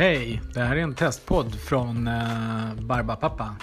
Hej, det här är en testpodd från eh, Barbapapa.